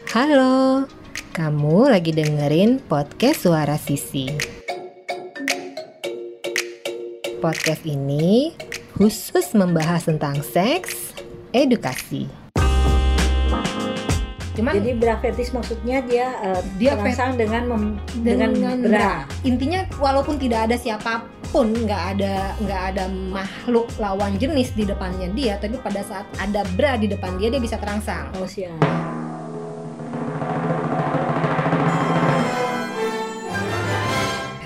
Halo, kamu lagi dengerin podcast Suara Sisi. Podcast ini khusus membahas tentang seks, edukasi. Cuman Jadi bra fetish maksudnya dia uh, Dia terangsang dengan mem- dengan, dengan, bra. bra. Intinya walaupun tidak ada siapa pun, nggak ada nggak ada makhluk lawan jenis di depannya dia, tapi pada saat ada bra di depan dia dia bisa terangsang. Oh siap.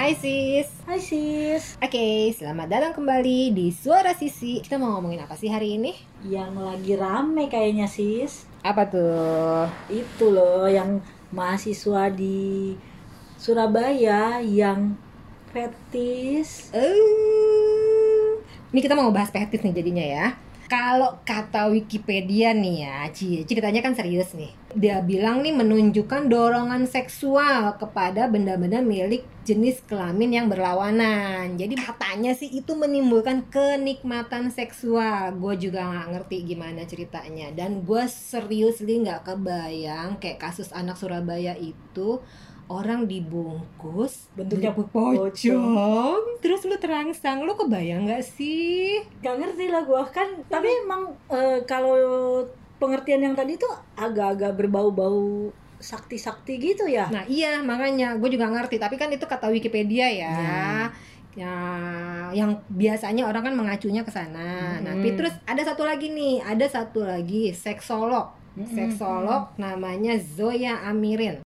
Hai sis. Hai sis. Oke, selamat datang kembali di Suara Sisi. Kita mau ngomongin apa sih hari ini? Yang lagi rame kayaknya sis. Apa tuh? Itu loh yang mahasiswa di Surabaya yang fetish. Eh, ini kita mau bahas fetis nih jadinya ya. Kalau kata Wikipedia nih ya, Ci, ceritanya kan serius nih. Dia bilang nih menunjukkan dorongan seksual kepada benda-benda milik jenis kelamin yang berlawanan. Jadi katanya sih itu menimbulkan kenikmatan seksual. Gue juga nggak ngerti gimana ceritanya. Dan gue serius nggak kebayang kayak kasus anak Surabaya itu orang dibungkus Bentuknya pocong, pocong. terus lu terangsang. Lu kebayang nggak sih? Gak ngerti lah gua. Kan. Tapi emang eh, kalau pengertian yang tadi tuh agak-agak berbau-bau sakti-sakti gitu ya. nah iya makanya. Gue juga ngerti. Tapi kan itu kata Wikipedia ya. Ya. ya yang biasanya orang kan mengacunya ke sana. Nah Mm-mm. tapi terus ada satu lagi nih. Ada satu lagi seksolog. Seksolog namanya Zoya Amirin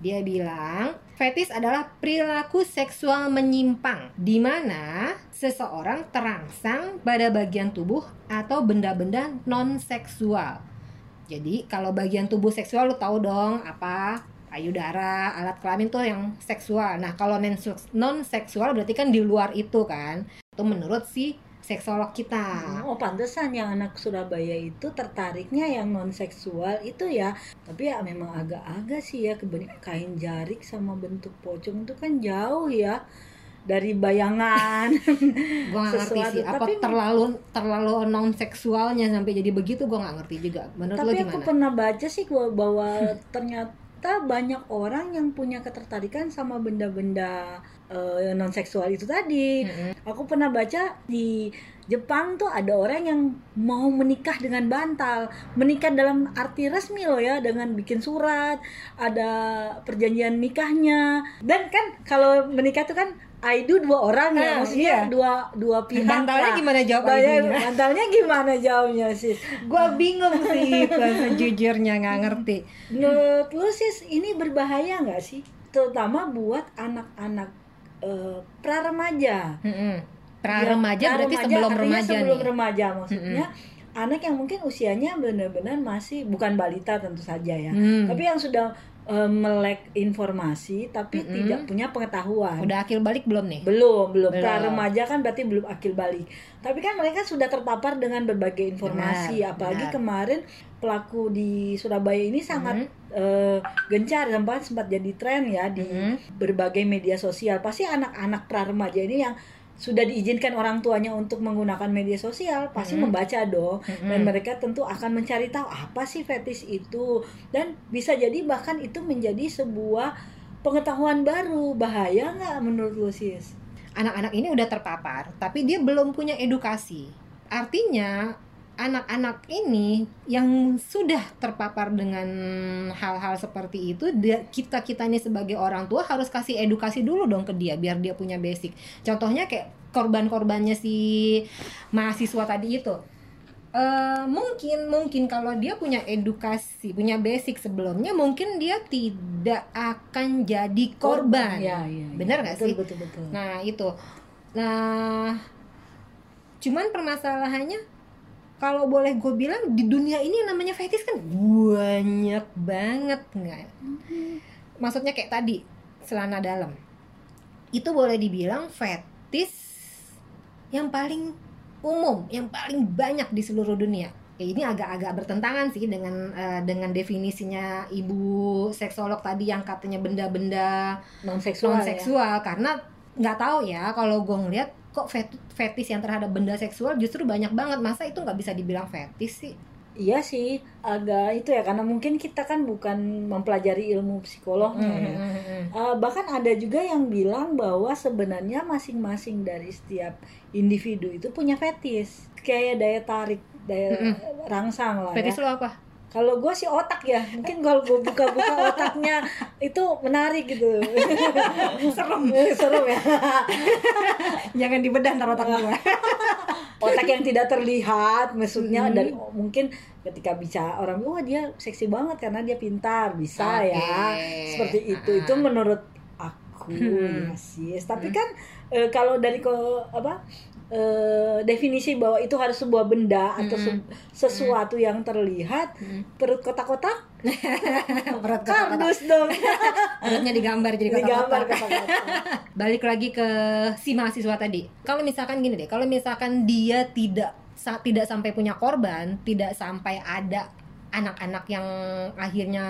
dia bilang fetis adalah perilaku seksual menyimpang di mana seseorang terangsang pada bagian tubuh atau benda-benda non seksual. Jadi kalau bagian tubuh seksual lu tahu dong apa payudara, alat kelamin tuh yang seksual. Nah kalau non seksual berarti kan di luar itu kan. Itu menurut si seksolog kita. Oh pantesan yang anak Surabaya itu tertariknya yang non seksual itu ya Tapi ya memang agak-agak sih ya kain jarik sama bentuk pocong itu kan jauh ya dari bayangan Gua nggak ngerti sih apa tapi- terlalu terlalu non seksualnya sampai jadi begitu gua nggak ngerti juga. Menurut lo Tapi aku gimana? pernah baca sih gua bahwa ternyata banyak orang yang punya ketertarikan sama benda-benda non seksual itu tadi. Mm-mm. Aku pernah baca di Jepang tuh ada orang yang mau menikah dengan bantal. Menikah dalam arti resmi loh ya dengan bikin surat, ada perjanjian nikahnya. Dan kan kalau menikah tuh kan I do dua orang ya, Ah, maksudnya iya. dua dua pihak. Bantalnya lah. gimana jawab Bantalnya- gimana jawabnya sih? Gua bingung sih sejujurnya nggak ngerti. Menurut lu sis ini berbahaya nggak sih? Terutama buat anak-anak eh, pra remaja. Mm-mm. Pra remaja berarti pra sebelum remaja sebelum nih. remaja maksudnya anak yang mungkin usianya benar-benar masih bukan balita tentu saja ya Hmm. tapi yang sudah eh, melek informasi tapi Mm-mm. tidak punya pengetahuan Udah akil balik belum nih? belum belum Belum. pra remaja kan berarti belum akil balik tapi kan mereka sudah terpapar dengan berbagai informasi Benar, apalagi benar. kemarin pelaku di Surabaya ini sangat Mhm. eh, gencar sempat sempat jadi tren ya di Mhm. berbagai media sosial pasti anak-anak pra remaja ini yang sudah diizinkan orang tuanya untuk menggunakan media sosial pasti Mhm. membaca dong Mhm. dan mereka tentu akan mencari tahu apa sih fetish itu dan bisa jadi bahkan itu menjadi sebuah pengetahuan baru bahaya nggak menurut lu sis? Anak-anak ini udah terpapar, tapi dia belum punya edukasi. Artinya anak-anak ini yang sudah terpapar dengan hal-hal seperti itu, kita kitanya sebagai orang tua harus kasih edukasi dulu dong ke dia biar dia punya basic. Contohnya kayak korban-korbannya si mahasiswa tadi itu. Eh, mungkin mungkin kalau dia punya edukasi, punya basic sebelumnya, mungkin dia tidak akan jadi korban. Ya, ya, ya. Benar nggak sih? Betul betul. Nah itu, nah cuman permasalahannya kalau boleh gue bilang di dunia ini yang namanya fetish kan banyak banget nggak? Maksudnya kayak tadi celana dalam itu boleh dibilang fetish yang paling umum, yang paling banyak di seluruh dunia. Ya, ini agak-agak bertentangan sih dengan eh, dengan definisinya ibu seksolog tadi yang katanya benda-benda non seksual. non ya? karena nggak tahu ya kalau gue ngeliat kok fet- fetis yang terhadap benda seksual justru banyak banget masa itu nggak bisa dibilang fetis sih iya sih agak itu ya karena mungkin kita kan bukan mempelajari ilmu psikolognya ya. Uh, bahkan ada juga yang bilang bahwa sebenarnya masing-masing dari setiap individu itu punya fetis kayak daya tarik daya rangsang lah Fetis ya. lo apa? Kalau gue sih otak ya, mungkin kalau gue buka-buka otaknya itu menarik gitu. Serem. Serem ya. Jangan dibedah ntar otak gue. Otak yang tidak terlihat, maksudnya Hmm. dari mungkin ketika bicara orang, wah dia seksi banget karena dia pintar, bisa ya. Oke. Seperti itu. Itu Ah. menurut aku Hmm. ya sih. Tapi kan eh, kalau dari ke apa eh, definisi bahwa itu harus sebuah benda atau Hmm. se- sesuatu yang terlihat, Hmm. perut kotak-kotak, Berat kata-kata. kardus dong. Perutnya digambar jadi kata-kata. Balik lagi ke si mahasiswa tadi. Kalau misalkan gini deh, kalau misalkan dia tidak sa- tidak sampai punya korban, tidak sampai ada anak-anak yang akhirnya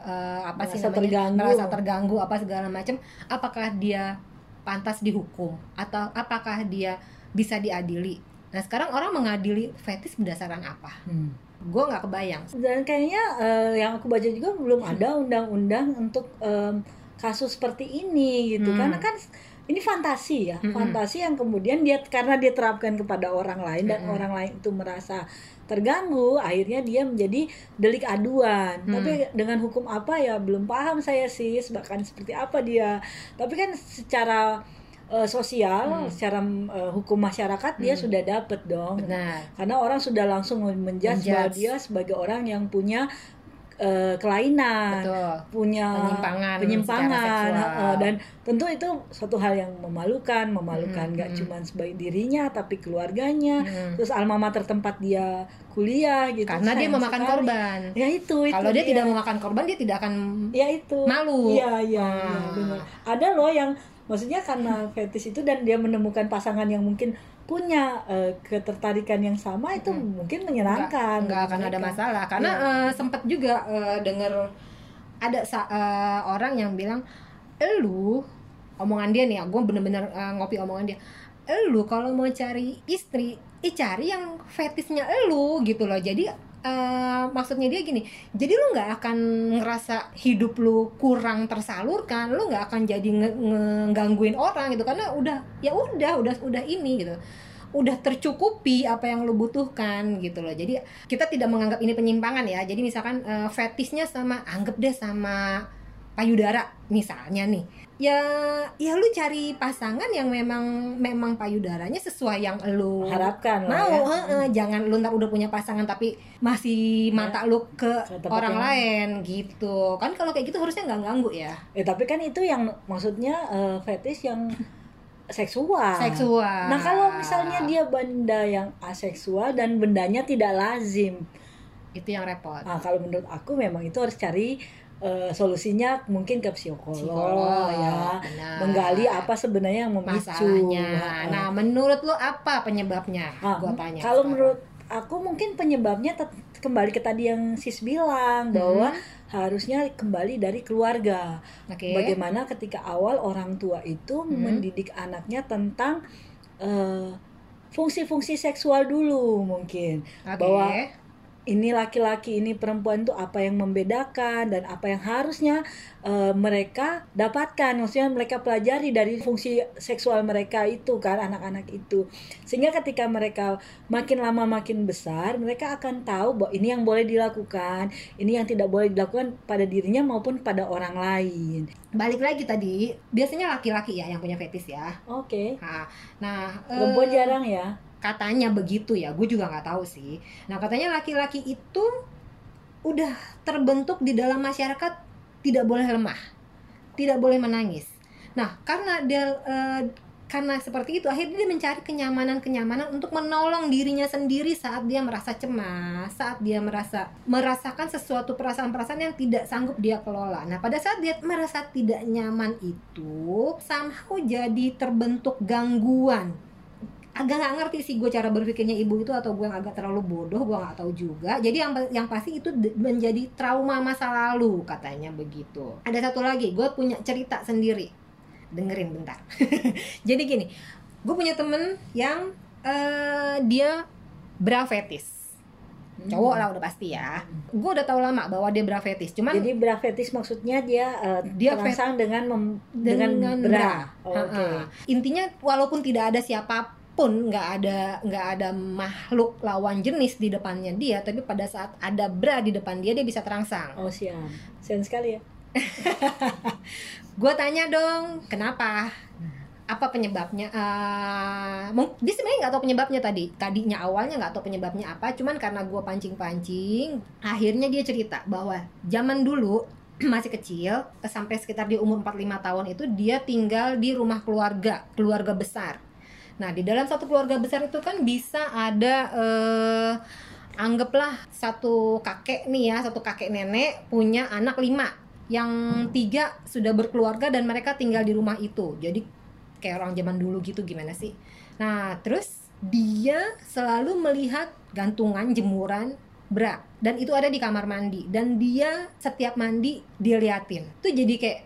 eh, apa sih Merasa namanya terganggu. merasa terganggu apa segala macam, apakah dia pantas dihukum atau apakah dia bisa diadili? Nah sekarang orang mengadili fetis berdasarkan apa? Hmm. Gue nggak kebayang. Dan kayaknya eh, yang aku baca juga belum ada undang-undang untuk em, kasus seperti ini gitu. Hmm. Karena kan ini fantasi ya, Mm-mm. fantasi yang kemudian dia karena dia terapkan kepada orang lain dan Mm-mm. orang lain itu merasa terganggu, akhirnya dia menjadi delik aduan. Hmm. Tapi dengan hukum apa ya belum paham saya sih, bahkan seperti apa dia. Tapi kan secara eh, sosial, Hmm. secara eh, hukum masyarakat dia Hmm. sudah dapet dong Benar. karena orang sudah langsung menjudge bahwa Menjudge. dia sebagai orang yang punya eh, kelainan, Betul. punya Penyimpangan penyimpangan, eh, dan tentu itu suatu hal yang memalukan, memalukan Mm, nggak mm. cuma sebagai dirinya tapi keluarganya, Mm. terus alma mater tempat dia kuliah gitu. Karena dia memakan sekali. korban. Ya itu, itu Kalau dia tidak memakan korban, dia tidak akan ya itu malu. Iya iya iya, Ah. benar. Ada loh yang maksudnya karena fetish itu dan dia menemukan pasangan yang mungkin punya eh, ketertarikan yang sama itu Mm. mungkin menyenangkan. nggak akan ada masalah karena Iya. eh, sempat juga eh, dengar ada eh, orang yang bilang elu omongan dia nih ya gue bener-bener eh, ngopi omongan dia elu kalau mau cari istri ih cari yang fetisnya elu gitu loh jadi eh, maksudnya dia gini jadi lu nggak akan ngerasa hidup lu kurang tersalurkan lu nggak akan jadi nge- ngegangguin orang gitu karena udah ya udah udah udah ini gitu. Udah tercukupi apa yang lu butuhkan gitu loh. Jadi kita tidak menganggap ini penyimpangan ya. Jadi misalkan eh, fetisnya sama anggap deh sama payudara misalnya nih ya ya lu cari pasangan yang memang memang payudaranya sesuai yang lu harapkan mau ya. heeh. jangan lu ntar udah punya pasangan tapi masih mata lu ke orang lain gitu kan kalau kayak gitu harusnya nggak ganggu ya Eh tapi kan itu yang maksudnya eh, fetish yang seksual. seksual Nah kalau misalnya dia benda yang aseksual dan bendanya tidak lazim, itu yang repot nah kalau menurut aku memang itu harus cari eh, solusinya mungkin ke psikolog, Psikolog, ya, benar. menggali apa sebenarnya yang memicu. masalahnya. Nah, menurut lu apa penyebabnya? Nah, gua tanya. Kalau sekarang. menurut aku mungkin penyebabnya kembali ke tadi yang sis bilang bahwa harusnya kembali dari keluarga. Hmm. Oke. Bagaimana ketika awal orang tua itu Hmm. mendidik anaknya tentang eh, fungsi-fungsi seksual dulu mungkin Oke. bahwa ini laki-laki ini perempuan itu apa yang membedakan dan apa yang harusnya eh, mereka dapatkan. Maksudnya mereka pelajari dari fungsi seksual mereka itu kan anak-anak itu. Sehingga ketika mereka makin lama makin besar mereka akan tahu bahwa ini yang boleh dilakukan ini yang tidak boleh dilakukan pada dirinya maupun pada orang lain. Balik lagi tadi, biasanya laki-laki ya yang punya fetis ya. oke. Nah, nah eh, perempuan jarang ya katanya begitu ya. Gue juga nggak tahu sih. Nah, katanya laki-laki itu udah terbentuk di dalam masyarakat tidak boleh lemah, tidak boleh menangis. Nah, karena dia eh, karena seperti itu akhirnya dia mencari kenyamanan-kenyamanan untuk menolong dirinya sendiri saat dia merasa cemas, saat dia merasa merasakan sesuatu perasaan-perasaan yang tidak sanggup dia kelola. Nah, pada saat dia merasa tidak nyaman itu, somehow jadi terbentuk gangguan. Agak nggak ngerti sih gue cara berpikirnya ibu itu atau gue yang agak terlalu bodoh, gue nggak tahu juga. Jadi yang yang pasti itu menjadi trauma masa lalu katanya begitu. Ada satu lagi, gue punya cerita sendiri dengerin bentar. Jadi gini, gue punya temen yang eh, dia bra fetis. Hmm. cowok lah udah pasti ya gue udah tahu lama bahwa dia bra fetish cuman Jadi bra fetish maksudnya dia eh, Dia terangsang dengan mem- dengan, dengan bra. bra. Oh. Oke. Intinya walaupun tidak ada siapa pun, nggak ada nggak ada makhluk lawan jenis di depannya dia, tapi pada saat ada bra di depan dia dia bisa terangsang. Oh siap. Sian sekali ya. Gue tanya dong, kenapa? Apa penyebabnya? Mung- dia sebenarnya nggak tahu penyebabnya tadi. Tadinya awalnya nggak tahu penyebabnya apa, cuman karena gue pancing-pancing, akhirnya dia cerita bahwa zaman dulu masih kecil sampai sekitar di umur 45 tahun itu dia tinggal di rumah keluarga, keluarga besar. Nah, di dalam satu keluarga besar itu kan bisa ada eh, anggaplah satu kakek nih ya, satu kakek nenek punya anak lima. Yang tiga sudah berkeluarga dan mereka tinggal di rumah itu. Jadi kayak orang zaman dulu gitu gimana sih? Nah terus dia selalu melihat gantungan jemuran bra. Dan itu ada di kamar mandi. Dan dia setiap mandi diliatin itu jadi kayak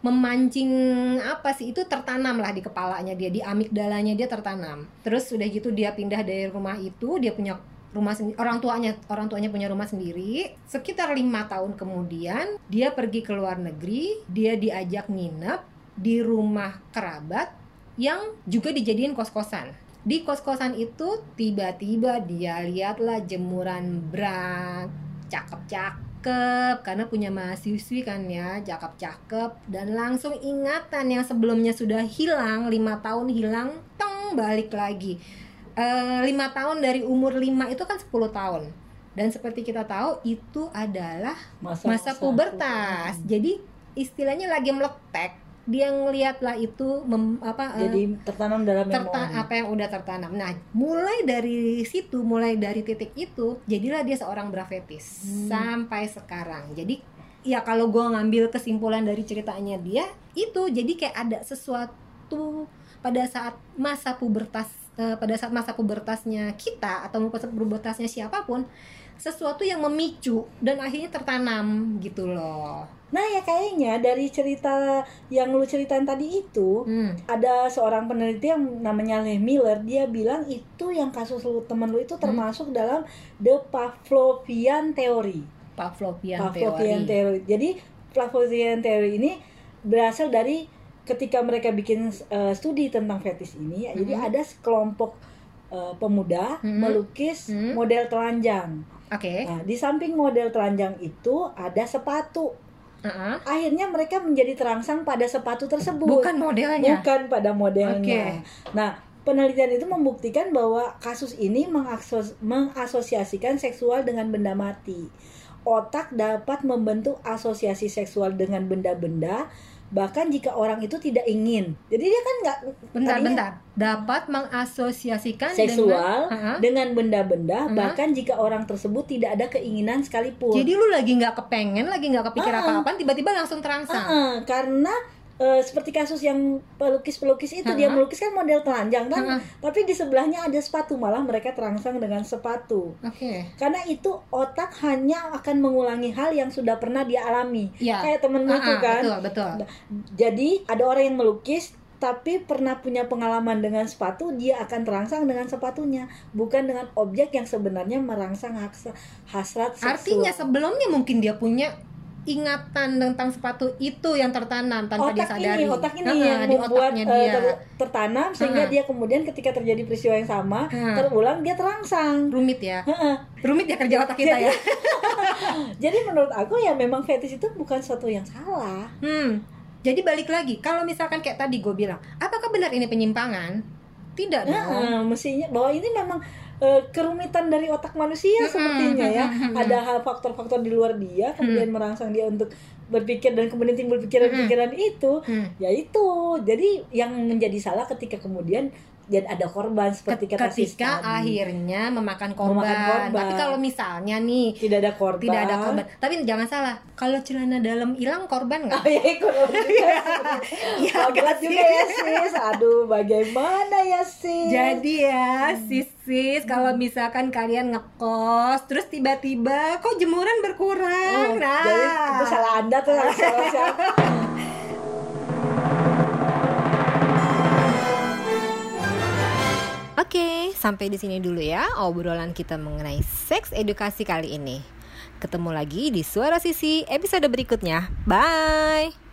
memancing apa sih? Itu tertanam lah di kepalanya dia di amigdalanya dia tertanam. Terus udah gitu dia pindah dari rumah itu dia punya rumah sendiri orang tuanya orang tuanya punya rumah sendiri. Sekitar lima tahun kemudian dia pergi ke luar negeri dia diajak nginep di rumah kerabat yang juga dijadiin kos-kosan. Di kos-kosan itu tiba-tiba dia lihatlah jemuran bra cakep-cakep karena punya mahasiswi kan ya cakep-cakep dan langsung ingatan yang sebelumnya sudah hilang lima tahun hilang tong balik lagi. Eh, lima tahun dari umur 5 itu kan 10 tahun. Dan seperti kita tahu itu adalah masa pubertas. Jadi istilahnya lagi meletek dia ngeliat lah itu mem- apa eh, Jadi tertanam dalam terta- apa yang udah tertanam. Nah, mulai dari situ, mulai dari titik itu, jadilah dia seorang brafetis Hmm. sampai sekarang. Jadi ya kalau gua ngambil kesimpulan dari ceritanya dia itu jadi kayak ada sesuatu pada saat masa pubertas eh, pada saat masa pubertasnya kita atau masa pubertasnya siapa pun sesuatu yang memicu dan akhirnya tertanam gitu loh. Nah ya kayaknya dari cerita yang lu ceritain tadi itu Hmm. ada seorang peneliti yang namanya Leigh Miller dia bilang itu yang kasus lu temen lu itu termasuk dalam the Pavlovian theory. Pavlovian, Pavlovian theory. theory. Jadi Pavlovian theory ini berasal dari ketika mereka bikin uh, studi tentang fetish ini, ya, jadi Mhm. ada sekelompok uh, pemuda Mhm. melukis Mhm. model telanjang. Oke. Nah, di samping model telanjang itu ada sepatu. Uh-uh. Akhirnya mereka menjadi terangsang pada sepatu tersebut. Bukan modelnya. Bukan pada modelnya. Oke. Nah, penelitian itu membuktikan bahwa kasus ini mengaksos- mengasosiasikan seksual dengan benda mati. Otak dapat membentuk asosiasi seksual dengan benda-benda bahkan jika orang itu tidak ingin. Jadi dia kan nggak Bentar, tadinya bentar. Dapat mengasosiasikan seksual dengan benda-benda Hmm. bahkan jika orang tersebut tidak ada keinginan sekalipun. Jadi lu lagi nggak kepengen, lagi nggak kepikir Ah. apa-apa, tiba-tiba langsung terangsang. Ah, karena eh, seperti kasus yang pelukis-pelukis itu dia Ha-ha. melukis kan model telanjang kan, Ha-ha. tapi di sebelahnya ada sepatu malah mereka terangsang dengan sepatu. Oke. Karena itu otak hanya akan mengulangi hal yang sudah pernah dia alami. Ya. Kayak temenmu itu Ah, kan. Betul, betul. Jadi ada orang yang melukis tapi pernah punya pengalaman dengan sepatu, dia akan terangsang dengan sepatunya, bukan dengan objek yang sebenarnya merangsang hasrat seksual. Artinya sebelumnya mungkin dia punya ingatan tentang sepatu itu yang tertanam tanpa otak sadari. ini, otak ini Ha-ha, yang di membuat otaknya eh, dia. ter- tertanam sehingga Ha-ha. dia kemudian ketika terjadi peristiwa yang sama Ha. terulang dia terangsang. rumit ya. Heeh. Rumit ya kerja otak kita ya. Jadi menurut aku ya memang fetish itu bukan sesuatu yang salah. Hmm. Jadi balik lagi, kalau misalkan kayak tadi gue bilang, apakah benar ini penyimpangan? Tidak dong. Heeh, mestinya bahwa ini memang eh, kerumitan dari otak manusia sepertinya ya. Ada hal faktor-faktor di luar dia kemudian merangsang dia untuk berpikir dan kemudian timbul pikiran-pikiran itu. Hmm. Ya itu. Jadi yang menjadi salah ketika kemudian jadi ada korban seperti kata sis Ketika tadi. akhirnya memakan korban. Memakan korban. Tapi kalau misalnya nih tidak ada korban. tidak ada korban, tapi jangan salah, kalau celana dalam hilang korban nggak? Oh ya. Iya, Berat nggak juga ya sis. Aduh, bagaimana ya sis? Jadi ya, sis-sis kalau misalkan kalian ngekos terus tiba-tiba kok jemuran berkurang. Oh, nah, Jadi itu salah anda tuh salah siapa? Oke, sampai di sini dulu ya obrolan kita mengenai seks edukasi kali ini. Ketemu lagi di Suara Sisi episode berikutnya. Bye.